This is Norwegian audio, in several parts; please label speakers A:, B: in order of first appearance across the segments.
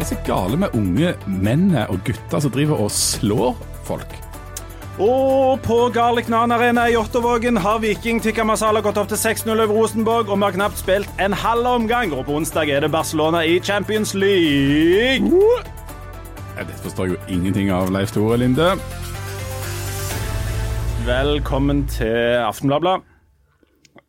A: er det så gale med unge menn og gutter som driver og slår folk?
B: Og på Garlic Nan Arena i Jåttåvågen har Viking Tikka Masala gått opp til 6-0 over Rosenborg, og vi har knapt spilt en halv omgang. Og på onsdag er det Barcelona i Champions League.
A: Ja, Dette forstår jeg jo ingenting av, Leif Tore Linde.
B: Velkommen til Aftenbladet.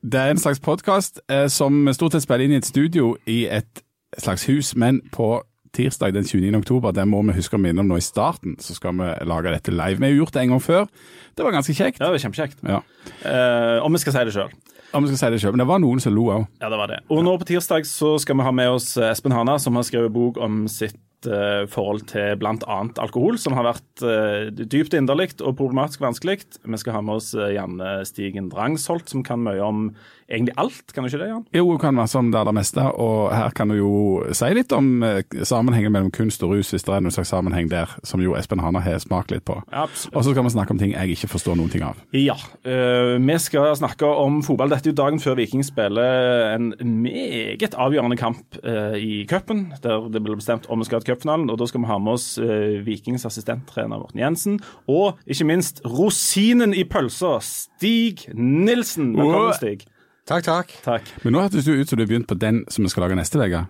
A: Det er en slags podkast eh, som stort sett spiller inn i et studio i et slags hus, men på tirsdag den 29. oktober, det må vi huske å minne om nå i starten, så skal vi lage dette live. Vi har jo gjort det en gang før. Det var ganske kjekt.
B: Ja, det var kjempekjekt.
A: Ja.
B: Uh, om vi skal si det sjøl.
A: Om vi skal si det selv, men det var noen som lo òg.
B: Ja, det var det. Og nå på tirsdag så skal vi ha med oss Espen Hana, som har skrevet bok om sitt eh, forhold til bl.a. alkohol, som har vært uh, dypt inderlig og problematisk vanskelig. Vi skal ha med oss uh, Janne Stigen Drangsholt, som kan mye om egentlig alt, kan du ikke det, Jan?
A: Jo, hun kan masse om det aller meste, og her kan du jo si litt om sammenhengen mellom kunst og rus, hvis det er noen slags sammenheng der, som jo Espen Hana har smakt litt på.
B: Absolutt.
A: Og så skal vi snakke om ting jeg ikke forstår noen ting av.
B: Ja. vi skal snakke om fotball. Dette er jo dagen før Viking spiller en meget avgjørende kamp i cupen, der det blir bestemt om vi skal til cupfinalen. Og da skal vi ha med oss eh, Vikings assistenttrener Morten Jensen, og ikke minst rosinen i pølsa, Stig Nilsen. Velkommen, Stig.
C: Takk, takk.
B: Takk.
A: Men nå hørtes det ut som du har begynt på den som vi skal lage neste uke.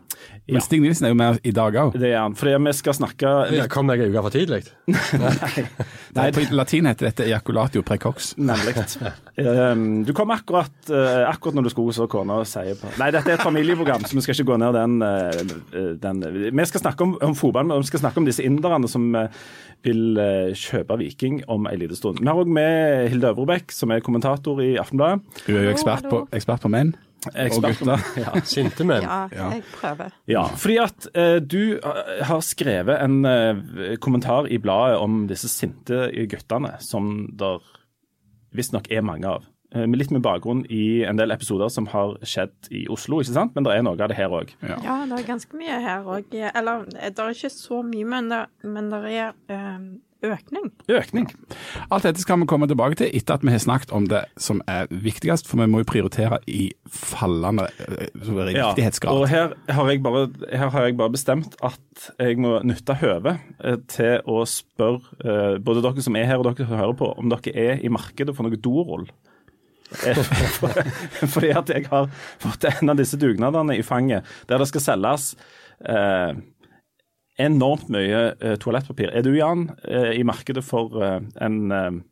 A: Men
B: Ja.
A: Stig Nilsen er jo med i dag òg.
B: Det er han. Fordi vi skal snakke
C: litt... kom jeg ei uke for tidlig?
A: På latin heter dette ejaculatio precox.
B: Nemlig. Um, du kom akkurat, eh, akkurat når du skulle, så kona sier på Nei, dette er et familieprogram, så vi skal ikke gå ned den, eh, den. Vi skal snakke om, om fotball, men vi skal snakke om disse inderne som eh, vil kjøpe Viking om en liten stund. Vi har òg med Hilde Øvrebekk, som er kommentator i Aftenbladet.
A: Du er jo ekspert på, ekspert på menn.
B: Ekspert på-
A: gutter.
B: Ja.
C: Sinte menn.
D: Ja, jeg prøver.
B: Ja, fordi at eh, du eh, har skrevet en eh, kommentar i bladet om disse sinte guttene, som der visstnok er mange av. Eh, med litt med bakgrunn i en del episoder som har skjedd i Oslo, ikke sant? men det er noe av det her òg.
A: Ja.
D: Ja, det er ganske mye her òg. Eller det er ikke så mye, men det, men det er eh, økning.
B: Økning.
A: Alt dette skal vi komme tilbake til etter at vi har snakket om det som er viktigst, for vi må jo prioritere i fallende eh,
B: Ja,
A: riktighetsgrad.
B: og her har, jeg bare, her har jeg bare bestemt at jeg må nytte høvet eh, til å spørre eh, både dere som er her og dere som hører på, om dere er i markedet for noe dorull. Fordi at jeg har fått en av disse dugnadene i fanget der det skal selges eh, enormt mye eh, toalettpapir. Er du, Jan, eh, i markedet for eh, en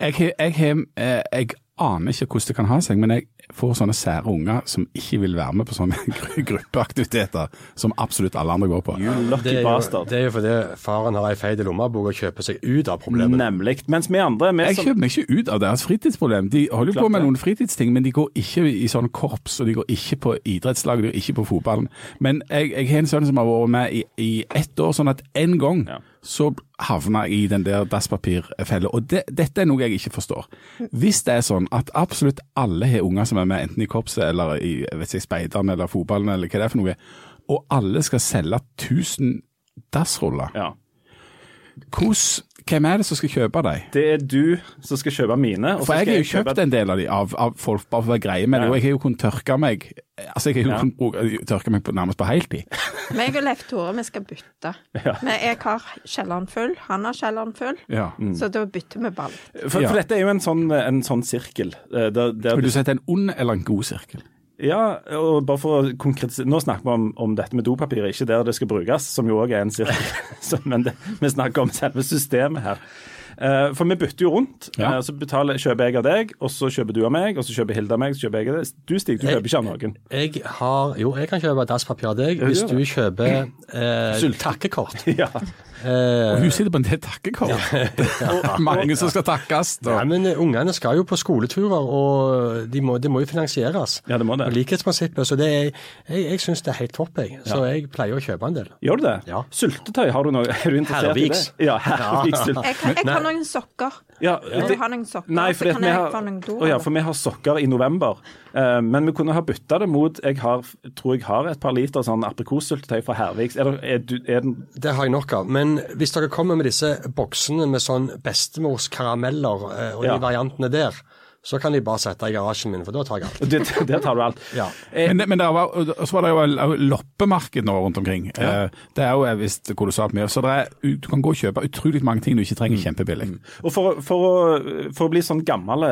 A: Jeg, jeg, eh, jeg aner ikke hvordan det kan ha seg, men jeg får sånne sære unger som ikke vil være med på sånne gru- gruppeaktiviteter som absolutt alle andre går på.
B: You lucky
C: Det jo,
B: bastard?
C: det er jo fordi faren har ei feit lommebok og kjøper seg ut av problemet.
B: Nemlig. Mens vi andre vi
A: Jeg
B: som,
A: kjøper meg ikke ut av deres fritidsproblem. De holder jo
B: Klart
A: på med noen fritidsting, men de går ikke i sånn korps, og de går ikke på idrettslag, de går ikke på fotballen. Men jeg, jeg har en sønn som har vært med i, i ett år, sånn at en gang
B: Ja.
A: Så havna jeg i den der dasspapirfella. Og det, dette er noe jeg ikke forstår. Hvis det er sånn at absolutt alle har unger som er med enten i korpset eller i jeg speideren eller fotballen eller hva det er for noe, og alle skal selge 1000 dassruller,
B: ja.
A: Hvordan- hvem er det som skal kjøpe dem?
B: Det er du som skal kjøpe mine. og så
A: For jeg har jo
B: kjøpe-
A: kjøpt en del av de av, av folk bare for å være greie med det,
B: Ja.
A: og jeg har jo kunnet tørke meg Altså, jeg har jo
B: Ja.
A: kunnet bruke- tørke meg på, nærmest på heltid.
D: Meg og Leif Tore, vi skal bytte.
B: Ja.
D: Men jeg har kjelleren full, han har kjelleren full,
A: Ja.
D: så da bytter vi ball.
B: For,
A: Ja.
B: for dette er jo en sånn, en sånn sirkel. eh, Der, der
A: Vil du sette en ond eller en god sirkel?
B: Ja, og bare for å konkretisere Nå snakker vi om, om dette med dopapir, ikke der det skal brukes, som jo òg er en sirkel. Men det, vi snakker om selve systemet her. Eh, for vi bytter jo rundt.
A: Ja.
B: Eh, så betaler, kjøper jeg av deg, og så kjøper du av meg, og så kjøper Hilde av meg, så kjøper jeg av deg. Du Stig, du kjøper ikke av noen.
C: Jeg har Jo, jeg kan kjøpe dasspapir av deg hvis du kjøper eh, takkekort.
B: Ja.
C: Eh,
A: Og hun sitter på en del takkekort. Mange som skal takkes. Ja,
C: men eh, Ungene skal jo på skoleturer, og det må, det må jo finansieres.
B: Ja, det må det.
C: Og likhetsprinsippet. Så det er, jeg, jeg syns det er helt topp, jeg. Så jeg pleier å kjøpe en del.
B: Gjør du det?
C: Ja.
B: Syltetøy, har du noe? Er du interessert
C: Herviks.
B: i det? Ja, Herviks syltetøy.
D: Jeg, kan- jeg kan noen sokker.
B: Ja,
D: Vil
B: det-
D: du ha noen sokker,
B: Nei,
D: for,
B: vi har, ja, for vi har sokker i november. Eh, men vi kunne ha bytta det mot Jeg har, tror jeg har et par liter sånn aprikossyltetøy fra Herviks. Er, det- er, du- er den
C: Det har jeg nok av. Men hvis dere kommer med disse boksene med sånn bestemors karameller eh, og
B: Ja.
C: de variantene der, så kan de bare sette i garasjen min, for da tar jeg alt.
B: Det- det tar du alt.
C: Ja.
B: Eh,
A: Men, det- men det var, så var det jo loppemarked nå rundt omkring. Ja. Det er jo visst kolossalt mye. Så det er, du kan gå og kjøpe utrolig mange ting du ikke trenger kjempebillig.
B: Og for, for, å, for å bli sånn gammel,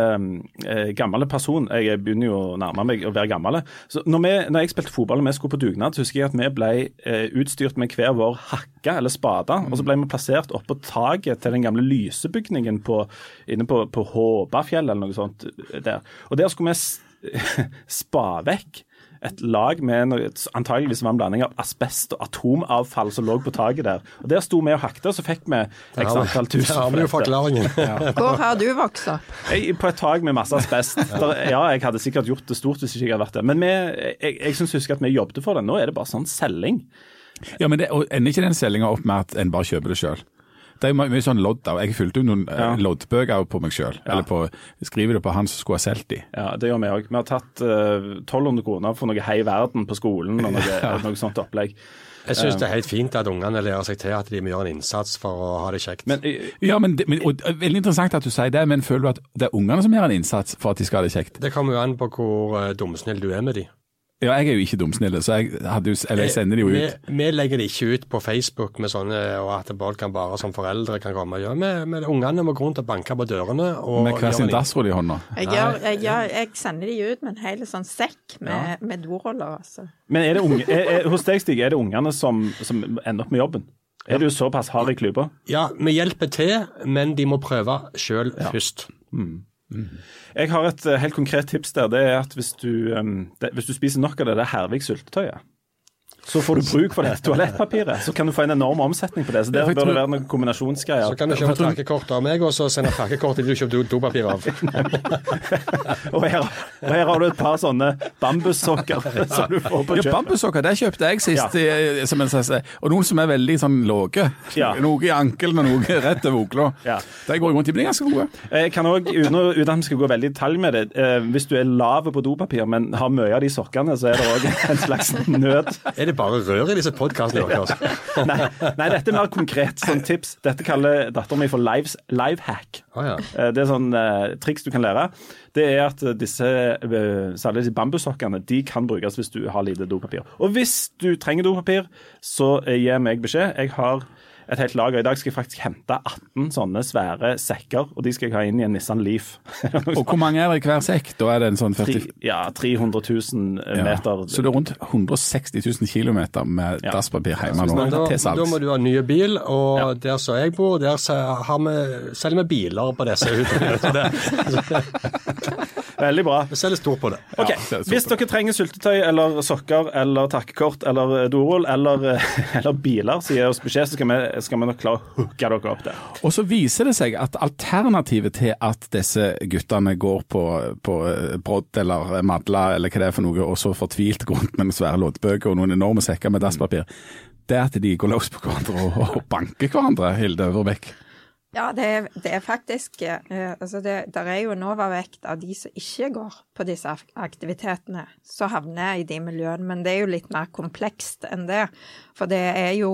B: eh, gammel person, jeg begynner jo å nærme meg å være gammel, så når, vi, når jeg spilte fotball og vi skulle på dugnad, så husker jeg at vi ble eh, utstyrt med hver vår hakke eller spade, og så ble vi plassert oppå taket til den gamle lysebygningen på, inne på, på Håbafjell eller noe sånt der. Og der skulle vi spa vekk et lag med antageligvis var en blanding av asbest og atomavfall som lå på taket der. Og Der sto vi og hakte, og så fikk vi x antall tusen.
C: Der har vi jo forklaringen.
D: Hvor har du vokst opp?
B: Jeg, på et tak med masse asbest. Der, ja, jeg hadde sikkert gjort det stort hvis ikke jeg hadde vært der. Men vi, jeg, jeg synes husker at vi jobbet for det. Nå er det bare sånn selging.
A: Ja, men det, og Ender ikke den selginga opp med at en bare kjøper det sjøl? Det er jo mye sånn lodd av. Jeg fylte jo noen eh,
B: Ja.
A: loddbøker på meg sjøl. Eller på, skriver det på han som skulle ha solgt de.
B: Ja, Det gjør vi òg. Vi har tatt uh, 1200 kroner for noe Hei Verden på skolen og noe, noe sånt opplegg.
C: Jeg syns det er helt fint at ungene lærer seg til at de må gjøre en innsats for å ha det kjekt.
B: Men eh,
A: Ja, men, men og, Veldig interessant at du sier det, men føler du at det er ungene som gjør en innsats for at de skal ha det kjekt?
C: det kommer jo an på hvor eh, dumsnill du er med de.
A: Ja, jeg er jo ikke dumsnille, så jeg, hadde jo, eller jeg sender de jo ut.
C: vi legger det ikke ut på Facebook med sånne, og at barn kan bare som foreldre kan komme og gjøre. Men, men ungene må gå rundt og banke på dørene. Og
A: Med hver sin
C: en-
A: dassrull i hånda.
D: Jeg, gjør, jeg, gjør, jeg sender de ut med en hel sånn sekk med, med doroller. Altså.
B: Men er det unge, er, er, hos deg, Stig, er det ungene som, som ender opp med jobben? Er du såpass hard i klypa?
C: Ja, vi hjelper til, men de må prøve sjøl først.
B: Jeg har et eh, helt konkret tips der. Det er at hvis du, det, hvis du spiser nok av det der Hervik-syltetøyet, så får du bruk for det toalettpapiret. Så kan du få en enorm omsetning på det. Så der bør det være noen kombinasjonsgreier.
C: Så kan du kjøpe takkekort av meg, og så sende takkekort til de du kjøper do- dopapir av.
B: Og her, og her har du et par sånne bambussokker som du får på
A: Ja. Bambussokker det kjøpte jeg sist, eh, som en slags, og noen som er veldig sånn lave.
B: Ja.
A: Noe i ankelen og noe rett over okla.
B: Ja.
A: De går rundt i, men de er ganske gode.
B: Jeg kan uten, uten at vi skal gå veldig i detalj med det, eh, hvis du er lav på dopapir, men har mye av de sokkene, så er det òg en slags nød.
C: Er det bare rør i disse podkastene deres?
B: Nei, nei, dette er mer konkret. Sånn tips. Dette kaller datteren min for lives, live
C: hack. Oh, ja.
B: Eh, Det er sånn eh, triks du kan lære. Det er at eh, disse, eh, særlig disse bambussokkene de kan brukes hvis du har lite dopapir. Og hvis du trenger dopapir, så gir gi meg beskjed. Jeg har et helt lager. I dag skal jeg faktisk hente 18 sånne svære sekker, og de skal jeg ha inn i en Nissan Leaf.
A: Og hvor mange er det i hver sekk? Da er det en sånn 40
B: ja, 300 000
A: ja.
B: meter.
A: Så det er rundt 160 000 km med
B: Ja.
A: dasspapir hjemme nå
C: da, da må du ha nye bil, og
B: Ja.
C: der som jeg bor, der se- har vi, selger vi biler på disse hutene.
B: Veldig bra.
C: Vi selger stort på det.
B: Ok,
A: det er.
B: Hvis dere trenger syltetøy eller sokker eller takkekort eller eh, dorull eller, eh, eller biler, så gi oss beskjed, så skal vi, skal vi nok klare å hooke dere opp der.
A: Og så viser det seg at alternativet til at disse guttene går på, på eh, brodd eller madla eller hva det er for noe, og så fortvilt går rundt med noen svære loddbøker og noen enorme sekker med dasspapir, det er at de går løs på hverandre og, og banker hverandre, Hilde Øverbekk.
D: Ja, det er, det er faktisk eh, altså det, Der er jo en overvekt av de som ikke går på disse ak- aktivitetene, som havner i de miljøene. Men det er jo litt mer komplekst enn det. For det er jo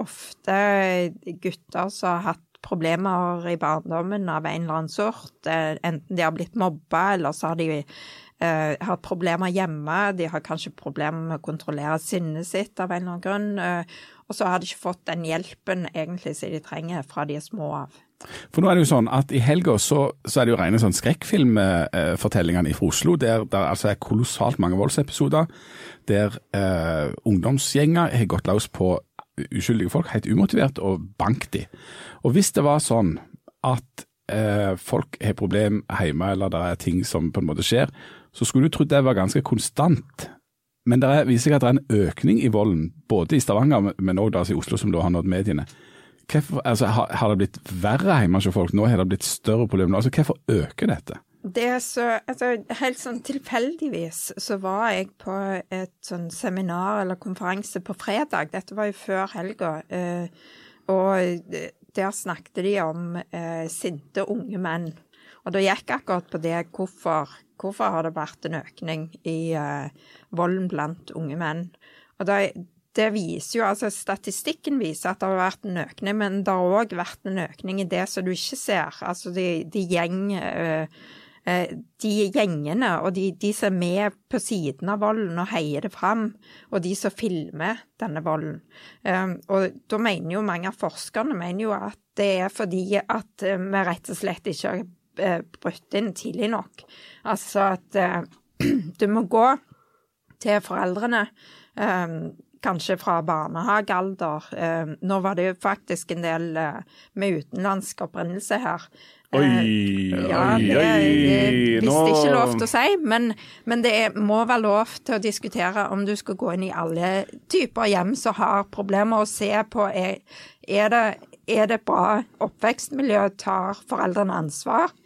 D: ofte gutter som har hatt problemer i barndommen av en eller annen sort. Eh, Enten de har blitt mobba, eller så har de Uh, hatt problemer hjemme. De har kanskje problemer med å kontrollere sinnet sitt av en eller annen grunn. eh, og så har de ikke fått den hjelpen egentlig som de trenger fra de er små av.
A: For nå er det jo sånn at i helga så, så er det jo rene sånn skrekkfilmfortellingene fra Oslo, der det altså er kolossalt mange voldsepisoder, der eh, ungdomsgjenger har gått løs på uskyldige folk, helt umotivert, og bankt de. Og hvis det var sånn at eh, folk har problem hjemme, eller det er ting som på en måte skjer, så skulle du trodd det var ganske konstant. Men det er, viser seg at det er en økning i volden, både i Stavanger, men òg i Oslo, som da har nådd mediene. Hvorfor, altså, har, har det blitt verre hjemme hos folk? Nå har det blitt større problemer. Altså, hvorfor øker dette?
D: Det så, altså, helt sånn tilfeldigvis så var jeg på et sånn seminar eller konferanse på fredag. Dette var jo før helga. Eh, og der snakket de om eh, sinte unge menn. Og da gikk akkurat på det hvorfor, hvorfor har det vært en økning i eh, volden blant unge menn. Og det, det viser jo, altså Statistikken viser at det har vært en økning, men det har òg vært en økning i det som du ikke ser. Altså de, de gjeng... eh, de gjengene og de, de som er med på siden av volden og heier det fram, og de som filmer denne volden. Eh, og da mener jo mange av forskerne mener jo at det er fordi at eh, vi rett og slett ikke har brutt inn tidlig nok. Altså at du må gå til foreldrene, eh, kanskje fra barnehagealder. Eh, nå var det jo faktisk en del eh, med utenlandsk opprinnelse her.
B: Oi,
D: Ja,
B: oi,
D: det er
B: oi.
D: visst ikke lov til å si, men, men det er, må være lov til å diskutere om du skal gå inn i alle typer hjem som har problemer, og se på er, er, det, er det bra oppvekstmiljø, tar foreldrene ansvar?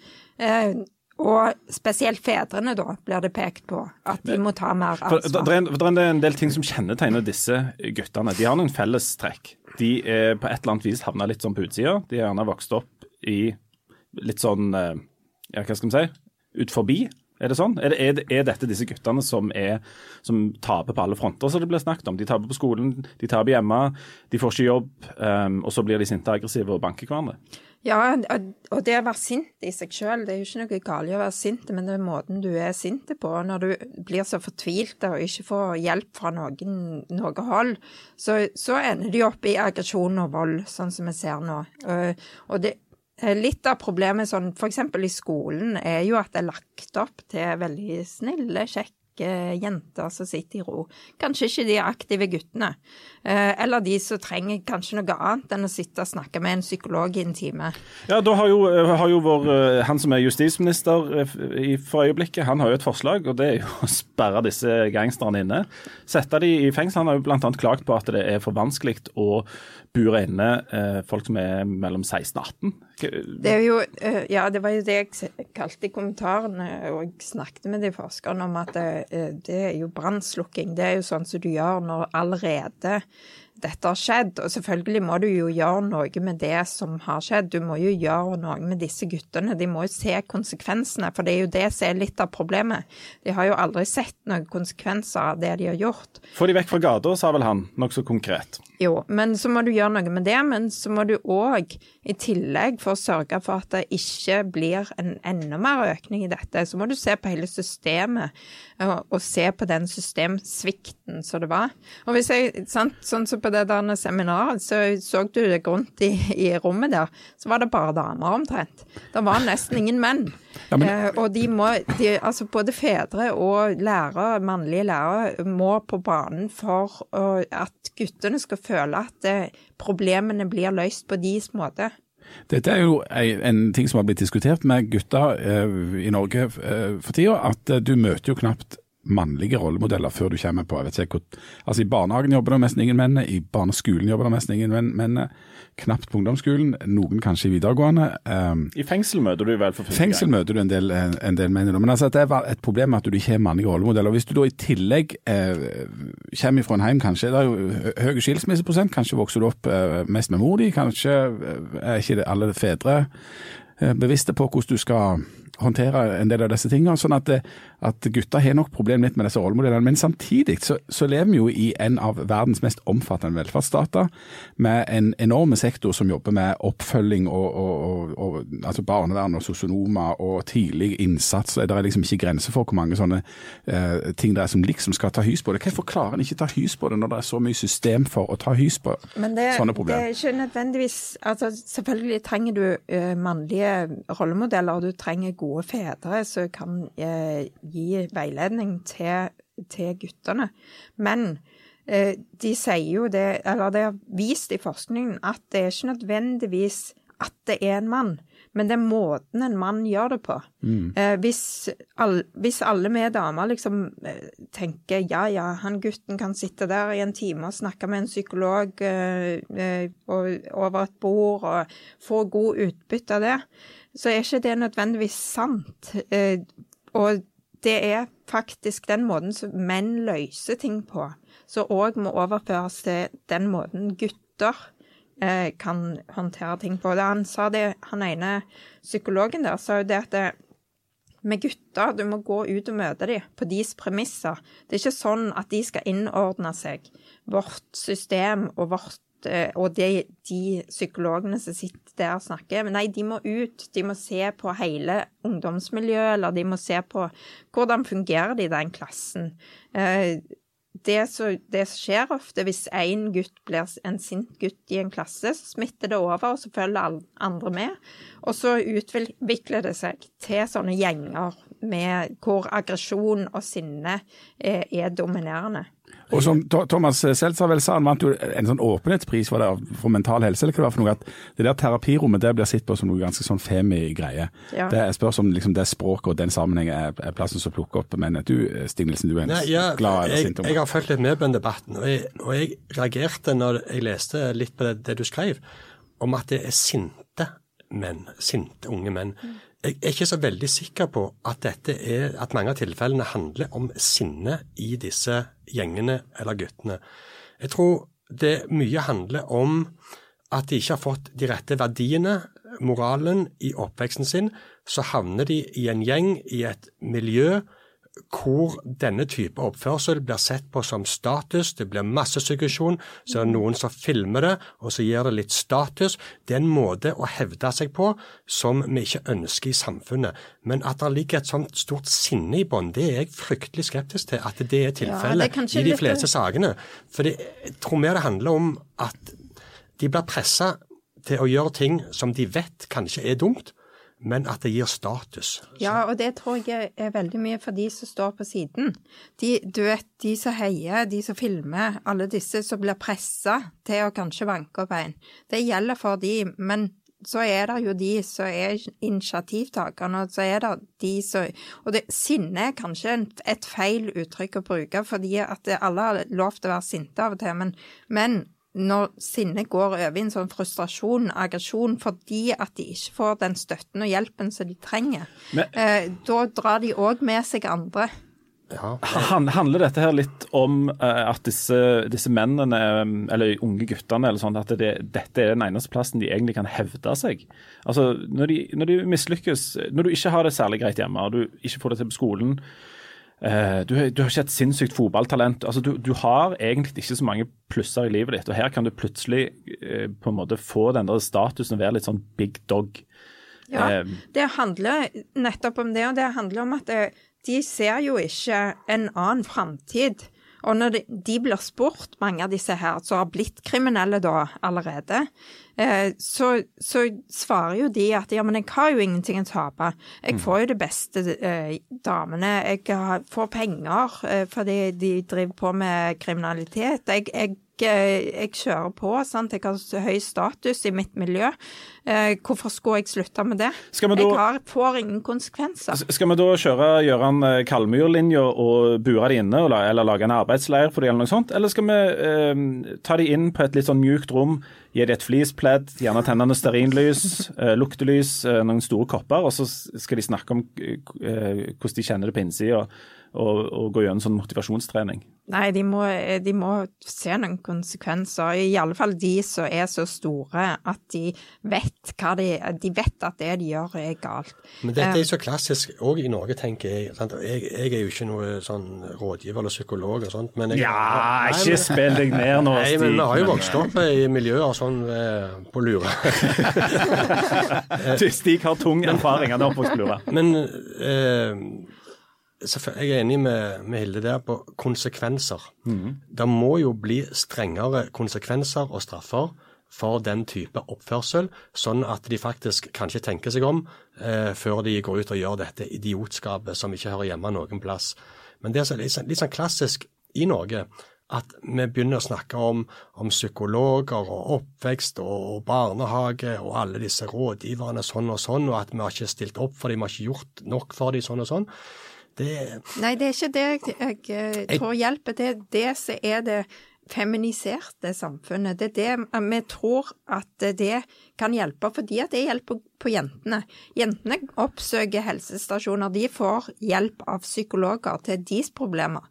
D: Og spesielt fedrene, da, blir det pekt på. At de må ta mer ansvar.
B: det, er en, det er en del ting som kjennetegner disse guttene. De har noen fellestrekk. De er på et eller annet vis havna litt sånn på utsida. De har gjerne vokst opp i litt sånn eh, Ja, hva skal vi si? Ut forbi. Er det sånn? Er, det, er, dette disse guttene som, er, som taper på alle fronter, som det blir snakket om? De taper på skolen, de taper hjemme, de får ikke jobb, um, og så blir de sinte aggressive og banker hverandre.
D: Ja, og det å være sint i seg sjøl, det er jo ikke noe galt å være sint, men det er måten du er sint på. Når du blir så fortvilt og ikke får hjelp fra noen, noe hold, så, så ender de opp i aggresjon og vold, sånn som vi ser nå. Og, og det, litt av problemet sånn, f.eks. i skolen, er jo at det er lagt opp til veldig snille, kjekke jenter som sitter i ro. Kanskje ikke de aktive guttene. Eh, Eller de som trenger kanskje noe annet enn å sitte og snakke med en psykolog i en time.
B: Ja, da har jo, har jo vår, eh, Han som er justisminister eh, i- for øyeblikket, han har jo et forslag, og det er jo å sperre disse gangsterne inne. Sette de i fengsel. Han har jo bl.a. klagt på at det er for vanskelig å bure inne eh, folk som er mellom 16 og 18.
D: Det er jo, eh, ja, det var jo det jeg kalte i kommentarene, og jeg snakket med de forskerne om at det, eh, er jo brannslukking. Det er jo sånn som du gjør når allerede dette har skjedd. Og selvfølgelig må du jo gjøre noe med det som har skjedd. Du må jo gjøre noe med disse guttene. De må jo se konsekvensene, for det er jo det som er litt av problemet. De har jo aldri sett noen konsekvenser av det de har gjort.
B: Få de vekk fra gata, sa vel han, nokså konkret.
D: Jo, men så må du gjøre noe med det. Men så må du òg, i tillegg for å sørge for at det ikke blir en enda mer økning i dette, så må du se på hele systemet og, og se på den systemsvikten som det var. Og hvis jeg, sant, sånn som på det der seminaret, så så du deg rundt i, i rommet der, så var det bare damer omtrent. Det var nesten ingen menn.
A: Ja, men-
D: eh, og de må, de, altså både fedre og lærere, mannlige lærere, må på banen for å, at guttene skal føle at eh, problemene blir løst på deres måte.
A: Dette er jo en ting som har blitt diskutert med gutter eh, i Norge eh, for tida, at du møter jo knapt mannlige rollemodeller før du kommer på jeg vet ikke hvor, altså I barnehagen jobber det nesten ingen menn, i barneskolen jobber det nesten ingen menn, menn knapt på ungdomsskolen, noen kanskje i videregående. Um,
B: I fengsel møter du vel for første
A: fengsel
B: gang.
A: møter du en del, en del menn, men altså, det er et problem at du ikke har mannlige rollemodeller. Hvis du da i tillegg eh, kommer fra en heim, kanskje det er jo høy skilsmisseprosent, kanskje vokser du opp eh, mest med mor di, kanskje eh, er ikke alle fedre eh, bevisste på hvordan du skal håndtere en del av disse tingene. Sånn at, eh, at gutter har nok problem litt med disse rollemodellene. Men samtidig så, så lever vi jo i en av verdens mest omfattende velferdsstater, med en enorme sektor som jobber med oppfølging og, og, og, og altså barnevern og sosionomer og tidlig innsats. Det er liksom ikke grenser for hvor mange sånne uh, ting det er som liksom skal ta hys på det. Hvorfor klarer en ikke ta hys på det når det er så mye system for å ta hys på
D: Men det,
A: sånne
D: det er ikke nødvendigvis altså Selvfølgelig trenger du uh, mannlige rollemodeller, og du trenger gode fedre som kan eh, gi veiledning til, til guttene. Men eh, de sier jo det, eller det er vist i forskningen, at det er ikke nødvendigvis at det er en mann, men det er måten en mann gjør det på. Eh, hvis, all, hvis alle vi damer liksom eh, tenker ja, ja, han gutten kan sitte der i en time og snakke med en psykolog eh, eh, og, over et bord og få god utbytte av det, så er ikke det nødvendigvis sant. Eh, og det er faktisk den måten som menn løser ting på, som òg må overføres til den måten gutter eh, kan håndtere ting på. Han sa det, han ene psykologen der sa jo det at det, med gutter. Du må gå ut og møte dem på deres premisser. Det er ikke sånn at de skal innordne seg vårt system og vårt eh, og de, de, psykologene som sitter der og snakker. Nei, de må ut. De må se på hele ungdomsmiljøet, eller de må se på hvordan fungerer de i den klassen. Eh, det som skjer ofte, hvis én gutt blir en sint gutt i en klasse, så smitter det over, og så følger andre med. Og så utvikler det seg til sånne gjenger med, hvor aggresjon og sinne er, er dominerende.
A: Og som Thomas Seltzer vel sa, han vant jo en sånn åpenhetspris for, det, for mental helse, eller hva det var for noe, at det der terapirommet det blir sett på som noe ganske sånn femi-greie. Ja. Det spørs om liksom, det språket og den sammenhengen er, er plassen som plukker opp. Men du Stignelsen, du er en Nei, ja, glad eller sint
C: om Jeg har fulgt litt med på den debatten, og jeg, og jeg, reagerte når jeg leste litt på det, det, du skrev, om at det er sinte menn, sinte unge menn. Mm. Jeg er ikke så veldig sikker på at, er, at mange av tilfellene handler om sinne i disse gjengene eller guttene. Jeg tror det mye handler om at de ikke har fått de rette verdiene, moralen, i oppveksten sin. Så havner de i en gjeng, i et miljø hvor denne type oppførsel blir sett på som status. Det blir massesuggesjon. Så er det noen som filmer det, og så gir det litt status. Det er en måte å hevde seg på som vi ikke ønsker i samfunnet. Men at det ligger et sånt stort sinne i bånn, det er jeg fryktelig skeptisk til at det er tilfellet ja, i de fleste litt... sakene. For jeg tror mer det handler om at de blir pressa til å gjøre ting som de vet kanskje er dumt men at det gir status.
D: Ja, og det tror jeg er veldig mye for de som står på siden. De, du vet, de som heier, de som filmer, alle disse som blir pressa til å kanskje vanke opp en. Det gjelder for de, men så er det jo de som er initiativtakerne, og så er det de som Og det, sinne er kanskje et feil uttrykk å bruke, fordi at alle har lov til å være sinte av og til, men, men når sinnet går over i en sånn frustrasjon, aggresjon, fordi at de ikke får den støtten og hjelpen som de trenger, Men, eh, da drar de òg med seg andre.
B: Ja. Handler dette her litt om uh, at disse, disse, mennene, eller unge guttene, eller sånt, at det, dette er den eneste plassen de egentlig kan hevde seg? Altså, Når de, når de mislykkes, når du ikke har det særlig greit hjemme, og du ikke får det til på skolen, Uh, du, du, har ikke et sinnssykt fotballtalent. Altså, du, du, har egentlig ikke så mange plusser i livet ditt. og Her kan du plutselig uh, på en måte få den der statusen og være litt sånn big dog.
D: Ja, uh, det handler nettopp om det. Og det handler om at de ser jo ikke en annen framtid. Og når de, de, blir spurt, mange av disse her som har blitt kriminelle da allerede, eh, så, så, svarer jo de at ja, men jeg har jo ingenting å tape. Jeg mm. får jo det beste eh, damene. Jeg har, får penger eh, fordi de driver på med kriminalitet. Jeg, jeg jeg kjører på. Sant? Jeg har høy status i mitt miljø. Eh, hvorfor skulle jeg slutte med det? Da, jeg har, får ingen konsekvenser.
B: Skal vi da kjøre Gøran eh, Kalmyr-linja og bure de inne, eller lage en arbeidsleir for de eller noe sånt? Eller skal vi eh, ta de inn på et litt sånn mjukt rom, gi de et fleecepledd, gjerne tenne noe stearinlys, eh, luktelys, eh, noen store kopper, og så skal de snakke om eh, hvordan de kjenner det på innsida og, og, gå gjennom sånn motivasjonstrening?
D: Nei, de må, de må, se noen konsekvenser. I alle fall de som er så store at de vet hva de De vet at det de gjør er galt.
C: Men dette er så klassisk òg i Norge, tenker jeg. jeg. jeg. er jo ikke noe sånn rådgiver eller psykolog og sånt. Men jeg,
B: ja, nei, ikke spill deg ned nå,
C: Stig. Nei, men vi har jo vokst opp i miljøer sånn eh, på Lure.
B: Stig har tung erfaring, han er oppvokst på Lure.
C: Men eh, jeg er enig med, med, Hilde der på konsekvenser. Mm. Det må jo bli strengere konsekvenser og straffer for den type oppførsel, sånn at de faktisk kanskje tenker seg om eh, før de går ut og gjør dette idiotskapet som ikke hører hjemme noen plass. Men det er litt, sånn, litt sånn klassisk i Norge at vi begynner å snakke om, om psykologer og oppvekst og, og, barnehage og alle disse rådgiverne sånn og sånn, og at vi har ikke stilt opp for dem, vi har ikke gjort nok for dem sånn og sånn.
D: Det Nei, det er ikke det jeg, jeg, tror hjelper. Det er det som er det feminiserte samfunnet. Det er det vi tror at det kan hjelpe, fordi at det hjelper på jentene. Jentene oppsøker helsestasjoner. De får hjelp av psykologer til deres problemer.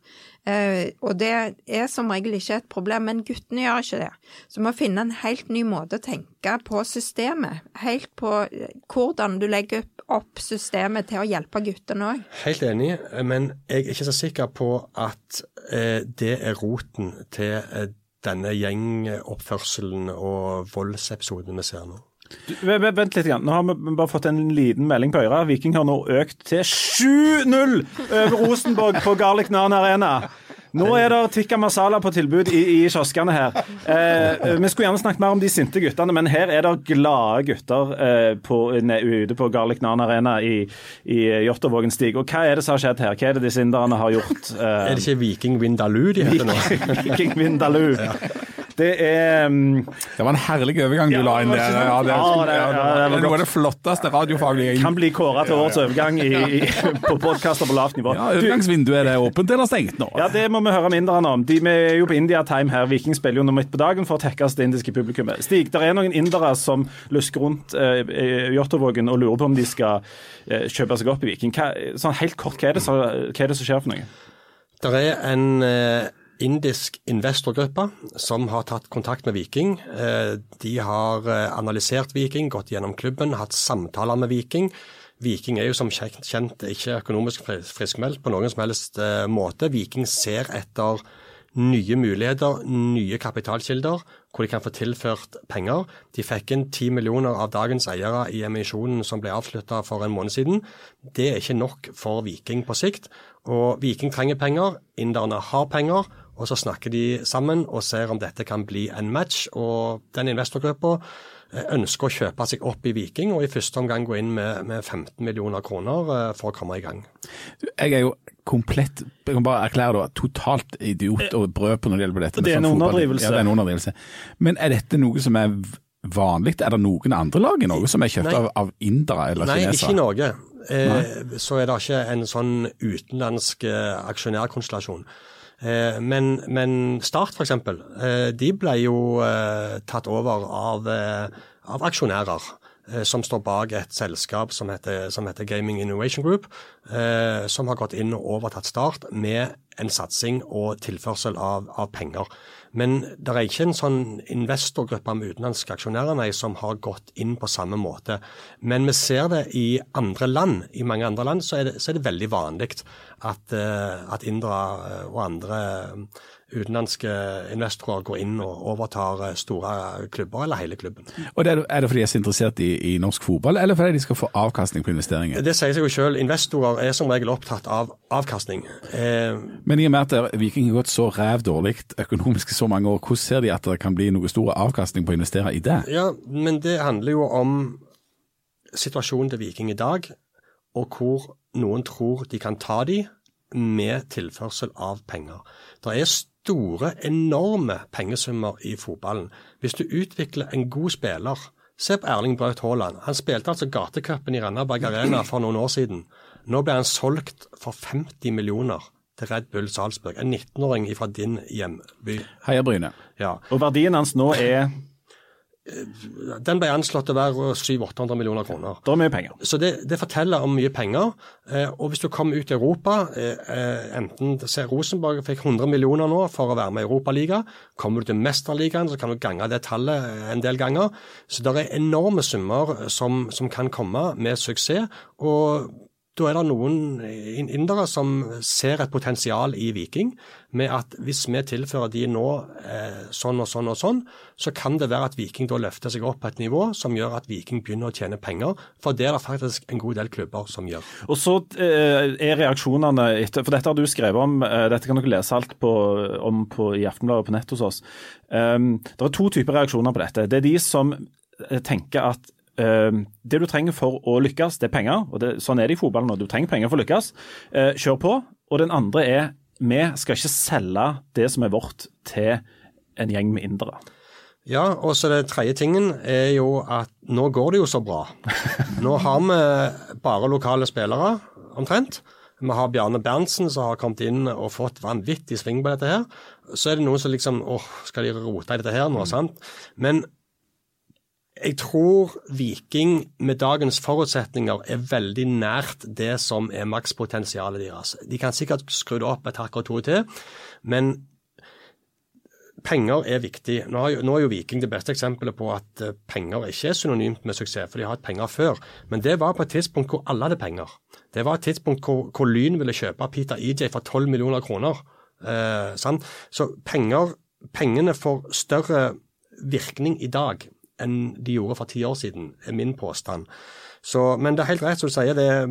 D: Eh, og det er som regel ikke et problem, men guttene gjør ikke det. Så vi må finne en helt ny måte å tenke på systemet. Helt på eh, hvordan du legger opp systemet til å hjelpe guttene òg.
C: Helt enig, men jeg er ikke så sikker på at eh, det er roten til denne gjengoppførselen og voldsepisodene vi ser nå.
B: Vent litt, nå har vi bare fått en liten melding på øret. Viking har nå økt til 7-0 over Rosenborg på Garlic Nan Arena. Nå er det tikka masala på tilbud i, i kioskene her. Eh, vi skulle gjerne snakket mer om de sinte guttene, men her er det glade gutter eh, på, ne, ute på Garlic Nan Arena i, i Jåttåvågen stig. Og hva er det som har skjedd her? Hva er det disse inderne har gjort?
C: Eh, er det ikke Viking Vindaloo de heter nå?
B: Viking Vindaloo. Ja. Det er um...
A: Det var en herlig overgang du ja, la inn der. Ja, det, ja, det, noe av det flotteste radiofaglige.
B: Kan bli kåra til årets overgang i, i, på podkaster på lavt nivå.
A: Ja, Overgangsvinduet er det åpent eller stengt nå?
B: Ja, Det må vi høre mindre om. De, vi er jo på India Time her. Viking spiller jo nå midt på dagen for å tekkes det indiske publikummet. Stig, det er noen indere som lusker rundt eh, Jåttåvågen og lurer på om de skal eh, kjøpe seg opp i Viking. Hva, sånn helt kort, hva er, det, hva er det som skjer for noe?
C: Det er en eh indisk investorgruppe som har tatt kontakt med Viking. Eh, de har eh, analysert Viking, gått gjennom klubben, hatt samtaler med Viking. Viking er jo som kjent ikke økonomisk friskmeldt på noen som helst eh, måte. Viking ser etter nye muligheter, nye kapitalkilder, hvor de kan få tilført penger. De fikk inn 10 millioner av dagens eiere i emisjonen som ble avslutta for en måned siden. Det er ikke nok for Viking på sikt. Og Viking trenger penger, inderne har penger, og så snakker de sammen og ser om dette kan bli en match. Og den investorgruppa eh, ønsker å kjøpe seg opp i Viking, og i første omgang gå inn med, med 15 millioner kroner eh, for å komme i gang.
A: Jeg er jo komplett jeg kan bare erklære det totalt idiot og brød på når det gjelder dette.
B: Det er en underdrivelse.
A: Ja, det er en underdrivelse. Men er dette noe som er vanlig? Er det noen andre lag i Norge som er kjøpt av, av indere eller
C: Nei,
A: kinesere?
C: Nei, ikke i Norge. Eh, så er det ikke en sånn utenlandsk eh, aksjonærkonstellasjon. Eh, men, men Start f.eks., eh, de ble jo eh, tatt over av, av aksjonærer som står bak et selskap som heter, som heter Gaming Innovation Group, eh, som har gått inn og overtatt Start med en satsing og tilførsel av, av penger. Men det er ikke en sånn investorgruppe med utenlandske aksjonærer nei, som har gått inn på samme måte. Men vi ser det i andre land. I mange andre land så er det, så er det veldig vanlig at, uh, at indere eh, og andre utenlandske investorer går inn og overtar eh, store klubber, eller hele klubben.
A: Og det er, er, det fordi de er så interessert i, i, norsk fotball, eller fordi de skal få avkastning på investeringer?
C: Det sier seg jo selv. Investorer er som regel opptatt av avkastning.
A: Eh, Men i og med at Viking har gått så ræv dårlig økonomisk i så mange år, hvordan ser de at det kan bli noe stor avkastning på å investere i det?
C: Ja, men det handler jo om situasjonen til Viking i dag, og hvor noen tror de kan ta de med tilførsel av penger. Det er store, enorme pengesummer i fotballen. Hvis du utvikler en god spiller Se på Erling Braut Haaland. Han spilte altså gatecupen i Randaberg Arena for noen år siden. Nå ble han solgt for 50 millioner til Red Bull Salzburg. En 19-åring fra din hjemby.
A: Heia Bryne.
C: Ja.
B: Og verdien hans nå er
C: den ble anslått til å være 700-800 millioner kroner.
B: Det er mye penger.
C: Så det, det, forteller om mye penger. Eh, og hvis du kommer ut i Europa, eh, enten se Rosenborg fikk 100 millioner nå for å være med i Europaligaen, Kommer du til Mesterligaen, så kan du gange det tallet en del ganger. Så det er enorme summer som, som kan komme med suksess. og da er det noen indere som ser et potensial i Viking, med at hvis vi tilfører de nå eh, sånn og sånn og sånn, så kan det være at Viking da løfter seg opp på et nivå som gjør at Viking begynner å tjene penger. For det er det faktisk en god del klubber som gjør.
B: Og så eh, er reaksjonene etter For dette har du skrevet om, eh, dette kan dere lese alt på, om på, i Aftenbladet på nett hos oss. Um, det er to typer reaksjoner på dette. Det er de som eh, tenker at det du trenger for å lykkes, det er penger. og det, Sånn er det i fotballen. Du trenger penger for å lykkes. Eh, kjør på. Og den andre er vi skal ikke selge det som er vårt til en gjeng med indere.
C: Ja, og så den tredje tingen er jo at nå går det jo så bra. Nå har vi bare lokale spillere, omtrent. Vi har Bjarne Berntsen som har kommet inn og fått vanvittig sving på dette her. Så er det noen som liksom åh, skal de rote i dette her nå, sant. Men jeg tror Viking med dagens forutsetninger er veldig nært det som er makspotensialet deres. De kan sikkert skru det opp et hakk og to til, men penger er viktig. Nå er, jo, Viking det beste eksempelet på at eh, penger ikke er synonymt med suksess, for de har hatt penger før. Men det var på et tidspunkt hvor alle hadde penger. Det var et tidspunkt hvor, hvor Lyn ville kjøpe Peter EJ for 12 millioner kroner. Eh, Så penger, pengene får større virkning i dag enn de gjorde for ti år siden, er min påstand. Så, men det er helt rett som du sier. det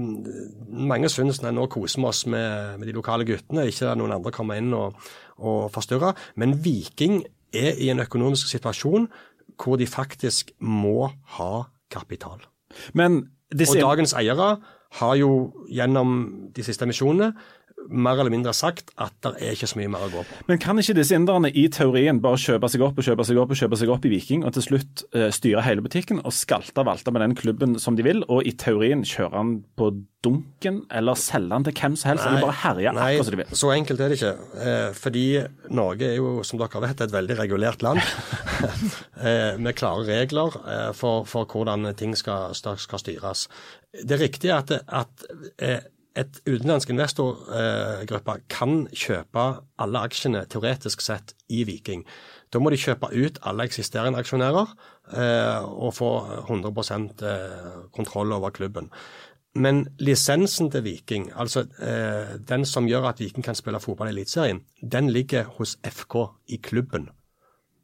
C: Mange syns nå koser vi oss med, med, de lokale guttene, ikke at noen andre kommer inn og, og forstyrrer. Men Viking er i en økonomisk situasjon hvor de faktisk må ha kapital.
B: Men
C: disse... Og dagens eiere har jo gjennom de siste emisjonene mer eller mindre sagt at det er ikke så mye mer å gå på.
B: Men kan ikke disse inderne i teorien bare kjøpe seg opp og kjøpe seg opp og kjøpe seg opp i Viking, og til slutt uh, styre hele butikken og skalte og valte med den klubben som de vil, og i teorien kjøre den på dunken eller selge den til hvem som helst, nei, eller bare herje akkurat som de vil?
C: Så enkelt er det ikke. Eh, fordi Norge er jo, som dere vet, et veldig regulert land. eh, med klare regler eh, for, for, hvordan ting skal, skal, styres. Det er riktig at, at eh, et utenlandsk investorgruppe kan kjøpe alle aksjene teoretisk sett i Viking. Da må de kjøpe ut alle eksisterende aksjonærer eh, og få 100 eh, kontroll over klubben. Men lisensen til Viking, altså eh, den som gjør at Viking kan spille fotball i Eliteserien, den ligger hos FK i klubben,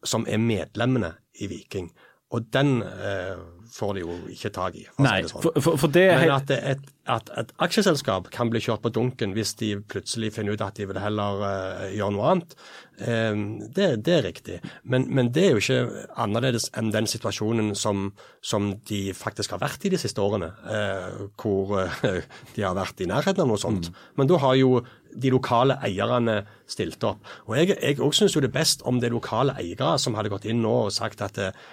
C: som er medlemmene i Viking. Og den eh, får de jo ikke tak i.
B: Nei,
C: sånn.
B: for, for, for det
C: Men at et, at et, aksjeselskap kan bli kjørt på dunken hvis de plutselig finner ut at de vil heller uh, gjøre noe annet, um, det, det, er riktig. Men, men, det er jo ikke annerledes enn den situasjonen som, som de faktisk har vært i de siste årene, uh, hvor uh, de har vært i nærheten av noe sånt. Mm. Men da har jo de lokale eierne stilte opp. Og Jeg, jeg også syns jo det er best om det er lokale eiere som hadde gått inn nå og sagt at eh,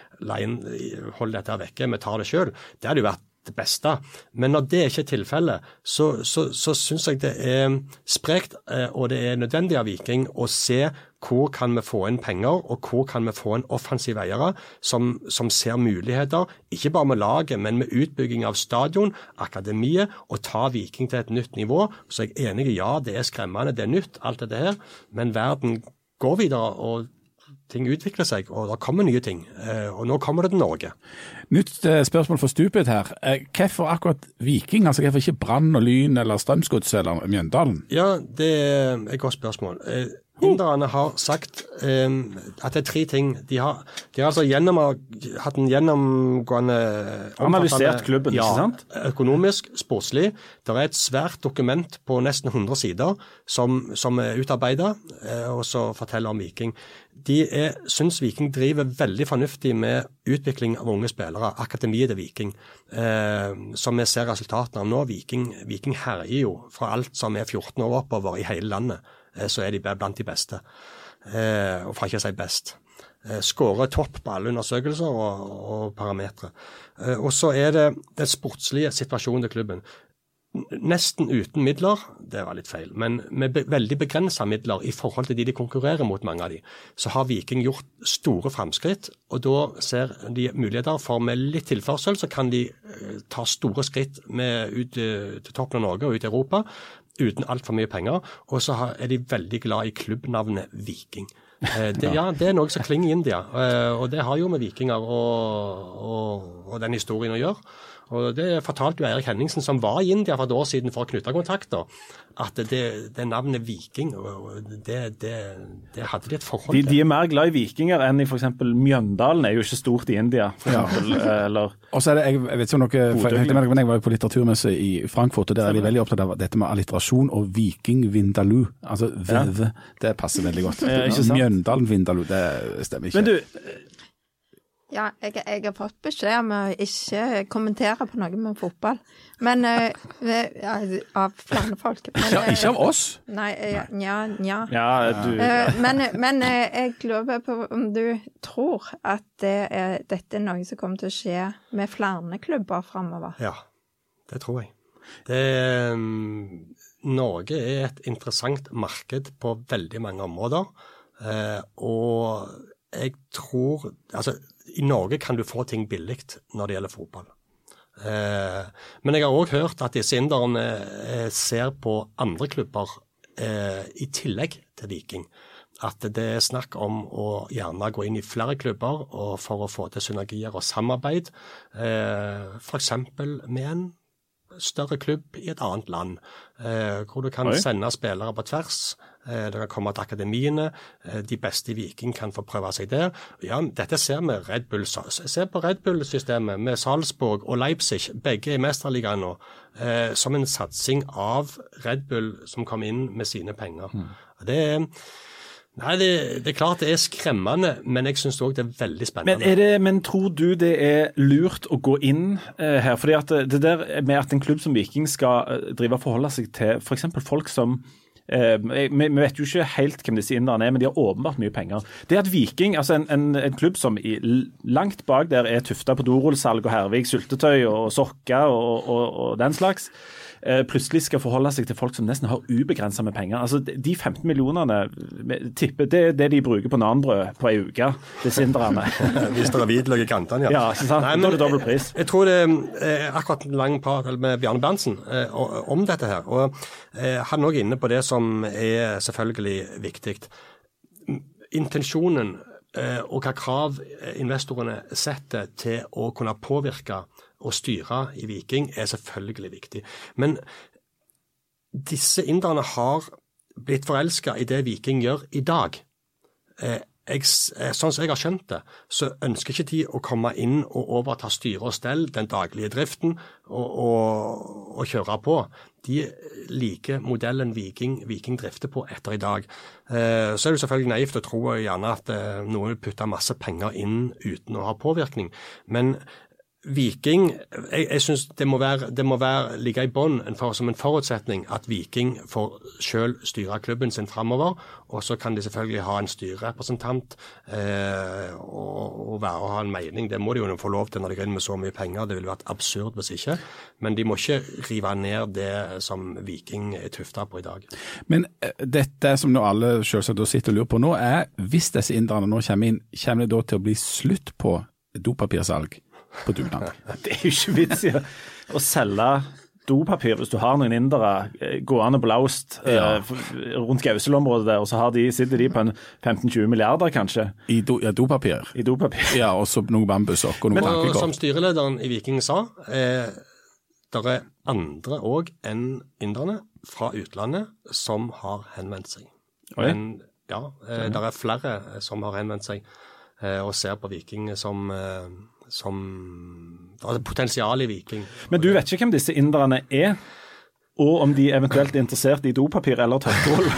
C: hold dette vekke, vi tar det sjøl. Det hadde jo vært det beste. Men når det ikke er tilfellet, så, så, så syns jeg det er sprekt eh, og det er nødvendig av Viking å se hvor kan vi få inn penger, og hvor kan vi få inn offensiv eiere som, som, ser muligheter, ikke bare med laget, men med utbygging av stadion, akademiet, og ta Viking til et nytt nivå. Så jeg er enig i ja, det er skremmende, det er nytt, alt dette her, men verden går videre. og ting utvikler seg, og det kommer nye ting. Eh, og nå kommer det til Norge.
A: Nytt eh, spørsmål for stupet her. Eh, hvorfor akkurat Viking? Altså Hvorfor ikke Brann og Lyn eller Strømsgodset eller Mjøndalen?
C: Ja, det er et godt spørsmål. Inderne har sagt um, at det er tre ting. De har, de har altså gjennom, hatt en gjennomgående
B: Analysert klubben,
C: ja,
B: ikke sant?
C: Økonomisk, sportslig. Det er et svært dokument på nesten 100 sider som, som er utarbeida, og så forteller om Viking. De syns Viking driver veldig fornuftig med utvikling av unge spillere. Akademiet til Viking, eh, som vi ser resultatene av nå. Viking, Viking herjer jo fra alt som er 14 år oppover i hele landet. Eh, så er de blant de beste, eh, og for ikke å si best. Eh, skårer topp på alle undersøkelser og, og parametere. Og så er det den sportslige situasjonen til klubben. Nesten uten midler, det var litt feil, men med be veldig begrensa midler i forhold til de de konkurrerer mot, mange av de, så har Viking gjort store framskritt. Og da ser de muligheter for med litt tilførsel, så kan de ta store skritt med ut til toppen av Norge og ut i Europa uten altfor mye penger. Og så er de veldig glad i klubbnavnet Viking. Eh, det, ja, det er noe som klinger i India, eh, og det har jo med vikinger og, og, og den historien å gjøre. Og Det fortalte jo Eirik Henningsen, som var i India for et år siden for å knytte kontakter, at det, det navnet Viking, det, det, det, hadde de et forhold
B: til. De, de, er mer glad i vikinger enn i f.eks. Mjøndalen, er jo ikke stort i India. For ja. eller
A: Og så er det, jeg, jeg vet ikke om noe, men jeg var jo på litteraturmesse i Frankfurt, og der er de veldig opptatt av dette med alliterasjon og Viking Vindaloo. Altså veve, ja. det passer veldig godt. Mjøndalen Vindaloo, det stemmer ikke.
B: Men du,
D: ja, jeg, jeg, har fått beskjed om å ikke kommentere på noe med fotball. Men uh, ja, Av flere folk.
A: Men, ja, ikke av oss?
D: Nei, ja, nja.
B: Ja, du,
D: uh, men, men uh, jeg lurer på om du tror at det er, dette er noe som kommer til å skje med flere klubber framover?
C: Ja, det tror jeg. Det, um, Norge er et interessant marked på veldig mange områder. og jeg tror Altså, i Norge kan du få ting billig når det gjelder fotball. Eh, men jeg har òg hørt at disse inderne eh, ser på andre klubber eh, i tillegg til Viking. At det er snakk om å gjerne gå inn i flere klubber og for å få til synergier og samarbeid. Eh, F.eks. med en større klubb i et annet land, eh, hvor du kan
B: Oi.
C: sende spillere på tvers. Eh, det kan komme til akademiene. Eh, de beste i Viking kan få prøve seg der. Ja, Dette ser vi Red Bull. Se på Red Bull-systemet med Salzburg og Leipzig. Begge i Mesterligaen nå. Eh, som en satsing av Red Bull som kom inn med sine penger. Det er Nei, det, det er klart det er skremmende, men jeg syns òg det er veldig spennende.
B: Men, det, men tror du det er lurt å gå inn eh, her? Fordi at det der med at en klubb som Viking skal drive og forholde seg til f.eks. folk som vi, vi vet jo ikke helt hvem disse inderne er, men de har åpenbart mye penger. Det at Viking, altså en, en, en klubb som i, langt bak der er tufta på dorullsalg og Hervik syltetøy og sokker og, og, og den slags, eh, plutselig skal forholde seg til folk som nesten har ubegrensa med penger. Altså, De 15 millionene eh, tipper det er det de bruker på nanbrød på ei uke, disse inderne.
C: Hvis det er hvitløk i kantene, ja.
B: Ja, ikke sant? Da er det dobbel pris.
C: Jeg tror det er akkurat en lang prat med Bjarne Berntsen eh, om dette her. Og eh, han er også inne på det som er selvfølgelig viktig. Intensjonen eh, og hva krav investorene setter til å kunne påvirke og styre i Viking, er selvfølgelig viktig. Men disse inderne har blitt forelska i det Viking gjør i dag. Eh, jeg, eh, sånn som jeg har skjønt det, så ønsker ikke de å komme inn og overta styre og stell, den daglige driften, og, og, og kjøre på. De liker modellen Viking, Viking drifter på etter i dag. Eh, så er det selvfølgelig naivt å tro gjerne at eh, noen vil putte masse penger inn uten å ha påvirkning. Men Viking Jeg, jeg syns det må, være, det må være, ligge i bånn som en forutsetning at Viking får selv styre klubben sin framover. Og så kan de selvfølgelig ha en styrerepresentant eh, og, og være og ha en mening. Det må de jo få lov til når de går inn med så mye penger. Det ville vært absurd hvis ikke. Men de må ikke rive ned det som Viking er tufta på i dag.
A: Men eh, dette som nå alle selvsagt sitter og lurer på nå, er hvis disse inderne nå kommer inn, kommer det da til å bli slutt på dopapirsalg på dugnad?
B: Det er jo ikke vits i å- selge dopapir hvis du har noen indere eh, gående blaust laust eh,
A: Ja.
B: rundt Gausel-området der, og så har de, sitter de på en 15-20 milliarder kanskje
A: I do, ja, dopapir?
B: i dopapir.
A: Ja, og så noen bambussokk og noe
C: Og som styrelederen i Viking sa, eh, det er andre òg enn inderne fra utlandet som har henvendt seg.
B: Oi.
C: Men ja, eh, det er flere eh, som har henvendt seg eh, og ser på Viking som, eh, som er potensial i Viking.
B: Men du vet ikke hvem disse inderne er? Og om de eventuelt er interessert i dopapir eller tørkerull?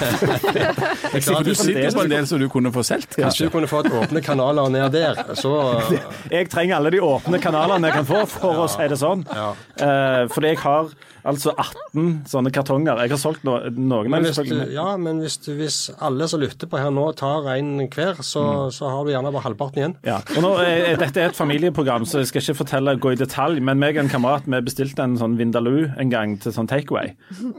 C: Er
A: Du sitter på en del som du kunne få solgt,
C: hvis du
A: kanskje?
C: kunne fått åpne kanaler ned der, så
B: Jeg trenger alle de åpne kanalene jeg kan få, for å si det sånn.
C: Ja.
B: Uh, fordi jeg har altså 18 sånne kartonger. Jeg har solgt no noen
C: Men hvis, ja, men hvis, du- hvis alle som lytter på her nå, tar en hver, så, så har du gjerne bare halvparten igjen.
B: Ja, og nå, eh, Dette er et familieprogram, så jeg skal ikke fortelle gå i detalj. Men meg og en kamerat vi bestilte en sånn Vindaloo en gang til sånn takeaway.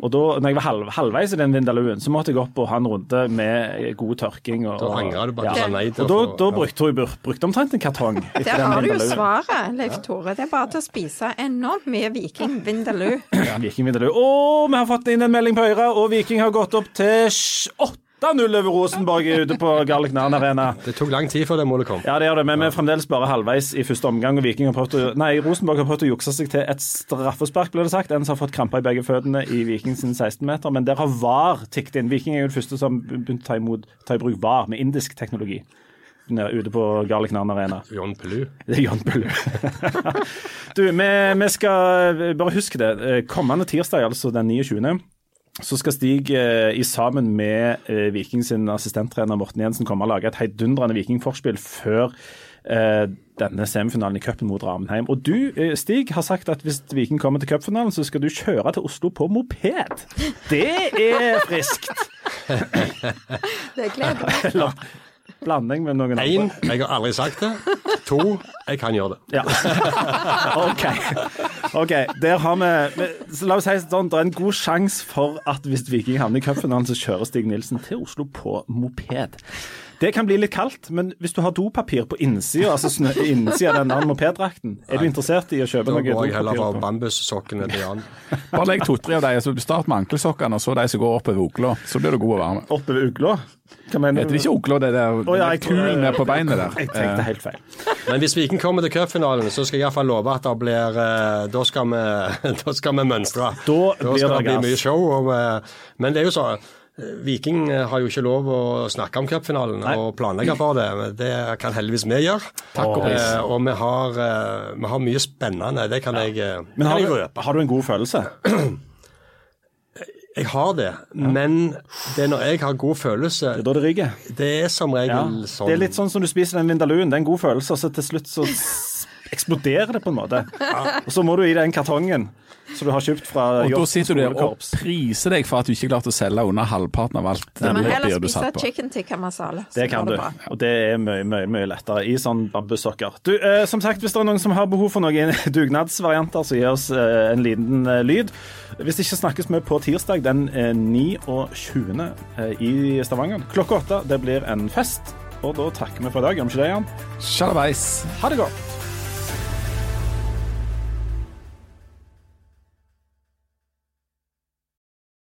B: Og da når jeg var halv, halvveis i den Vindaluen, så måtte jeg opp og ha en runde med god tørking. Og,
C: Da angra du på at nei til
B: Og da, da brukte hun bur- brukte omtrent en kartong. etter
D: Der
B: den
D: har du jo svaret, Leif Tore. Det er bare til å spise enormt mye Viking Vindaloo.
B: Ja, Viking Vindaloo. Å, vi har fått inn en melding på Øyra, og Viking har gått opp til sj- 8-0 over Rosenborg ute på Garlic Narn Arena.
C: Det tok lang tid før det målet kom.
B: Ja, det gjør det, men vi er fremdeles bare halvveis i første omgang. og Viking har prøvd å, nei, Rosenborg har prøvd å jukse seg til et straffespark, ble det sagt. En som har fått kramper i begge føttene i Viking sin 16-meter. Men der har VAR tikket inn. Viking er jo den første som begynte å ta, imot, ta i bruk VAR med indisk teknologi ute på Garlic Narn Arena.
C: John Pelu.
B: Det er John Pelu. du, vi, vi skal bare huske det. Eh, Kommende tirsdag, altså den 29., så skal Stig eh, i sammen med eh, Viking sin assistenttrener Morten Jensen komme og lage et heidundrende Viking-forspill før eh, denne semifinalen i cupen mot Ramenheim. Og du, eh, Stig, har sagt at hvis Viking kommer til cupfinalen, så skal du kjøre til Oslo på moped. Det er friskt!
D: Det gleder meg.
B: Blanding med noen andre.
C: Én, jeg har aldri sagt det. To, jeg kan gjøre det.
B: Ja. OK. Ok, der har vi så La oss si sånn, det er en god sjanse for at hvis Viking havner i cupfinalen, så kjører Stig Nilsen til Oslo på moped. Det kan bli litt kaldt, men hvis du har dopapir på innsida, altså snø, innsida av den der mopeddrakten, er du interessert i å kjøpe noe dopapir?
C: Da
B: må
C: går jeg heller
B: dopapir
C: bambussokkene til Jan.
A: Bare legg to-tre av dem, så start med ankelsokkene, og så de som går oppover ugla. Så blir du god og varm.
B: Oppover ugla? Hva mener
A: Heter det ikke ugla, det der
B: oh, ja,
A: kulen på beinet der?
B: Jeg tenkte helt feil.
C: Men hvis Viking kommer til cupfinalen, så skal jeg iallfall love at det blir eh, Da skal vi, da skal vi mønstre.
B: Da blir
C: skal
B: det
C: det bli mye show. Og, men det er jo så eh, Viking har jo ikke lov å snakke om cupfinalen og planlegge for det. men Det kan heldigvis vi gjøre.
B: Takk og pris.
C: Eh, og vi har, eh, vi har mye spennende. Det kan jeg, eh,
B: Men har
C: jeg
B: du,
C: røpe.
B: har du en god følelse?
C: Jeg har det, men det er når jeg har god følelse
B: Det er da det ryker.
C: Det er som regel
B: Ja.
C: sånn
B: Det er litt sånn som du spiser den vindaluen. Det er en god følelse, og så til slutt så eksploderer det på en måte. Og så må du i den kartongen som du har kjøpt fra
A: Og da sitter du der og priser deg for at du ikke klarte å selge under halvparten av alt
D: Du
A: det
D: må heller
A: papiret du
D: spise
A: satt på.
D: chicken tikka masala.
B: Det kan
D: går
B: du, og det er mye, mye mye lettere i sånn bambussokker. Du, eh, som sagt, Hvis det er noen som har behov for noen dugnadsvarianter, så gi oss eh, en liten eh, lyd. Hvis det ikke snakkes vi på tirsdag den eh, 29. Eh, i Stavanger. Klokka åtte. Det blir en fest. Og da takker vi for i dag, gjør vi ikke det, Jan?
A: Sjalabais.
B: Ha det godt.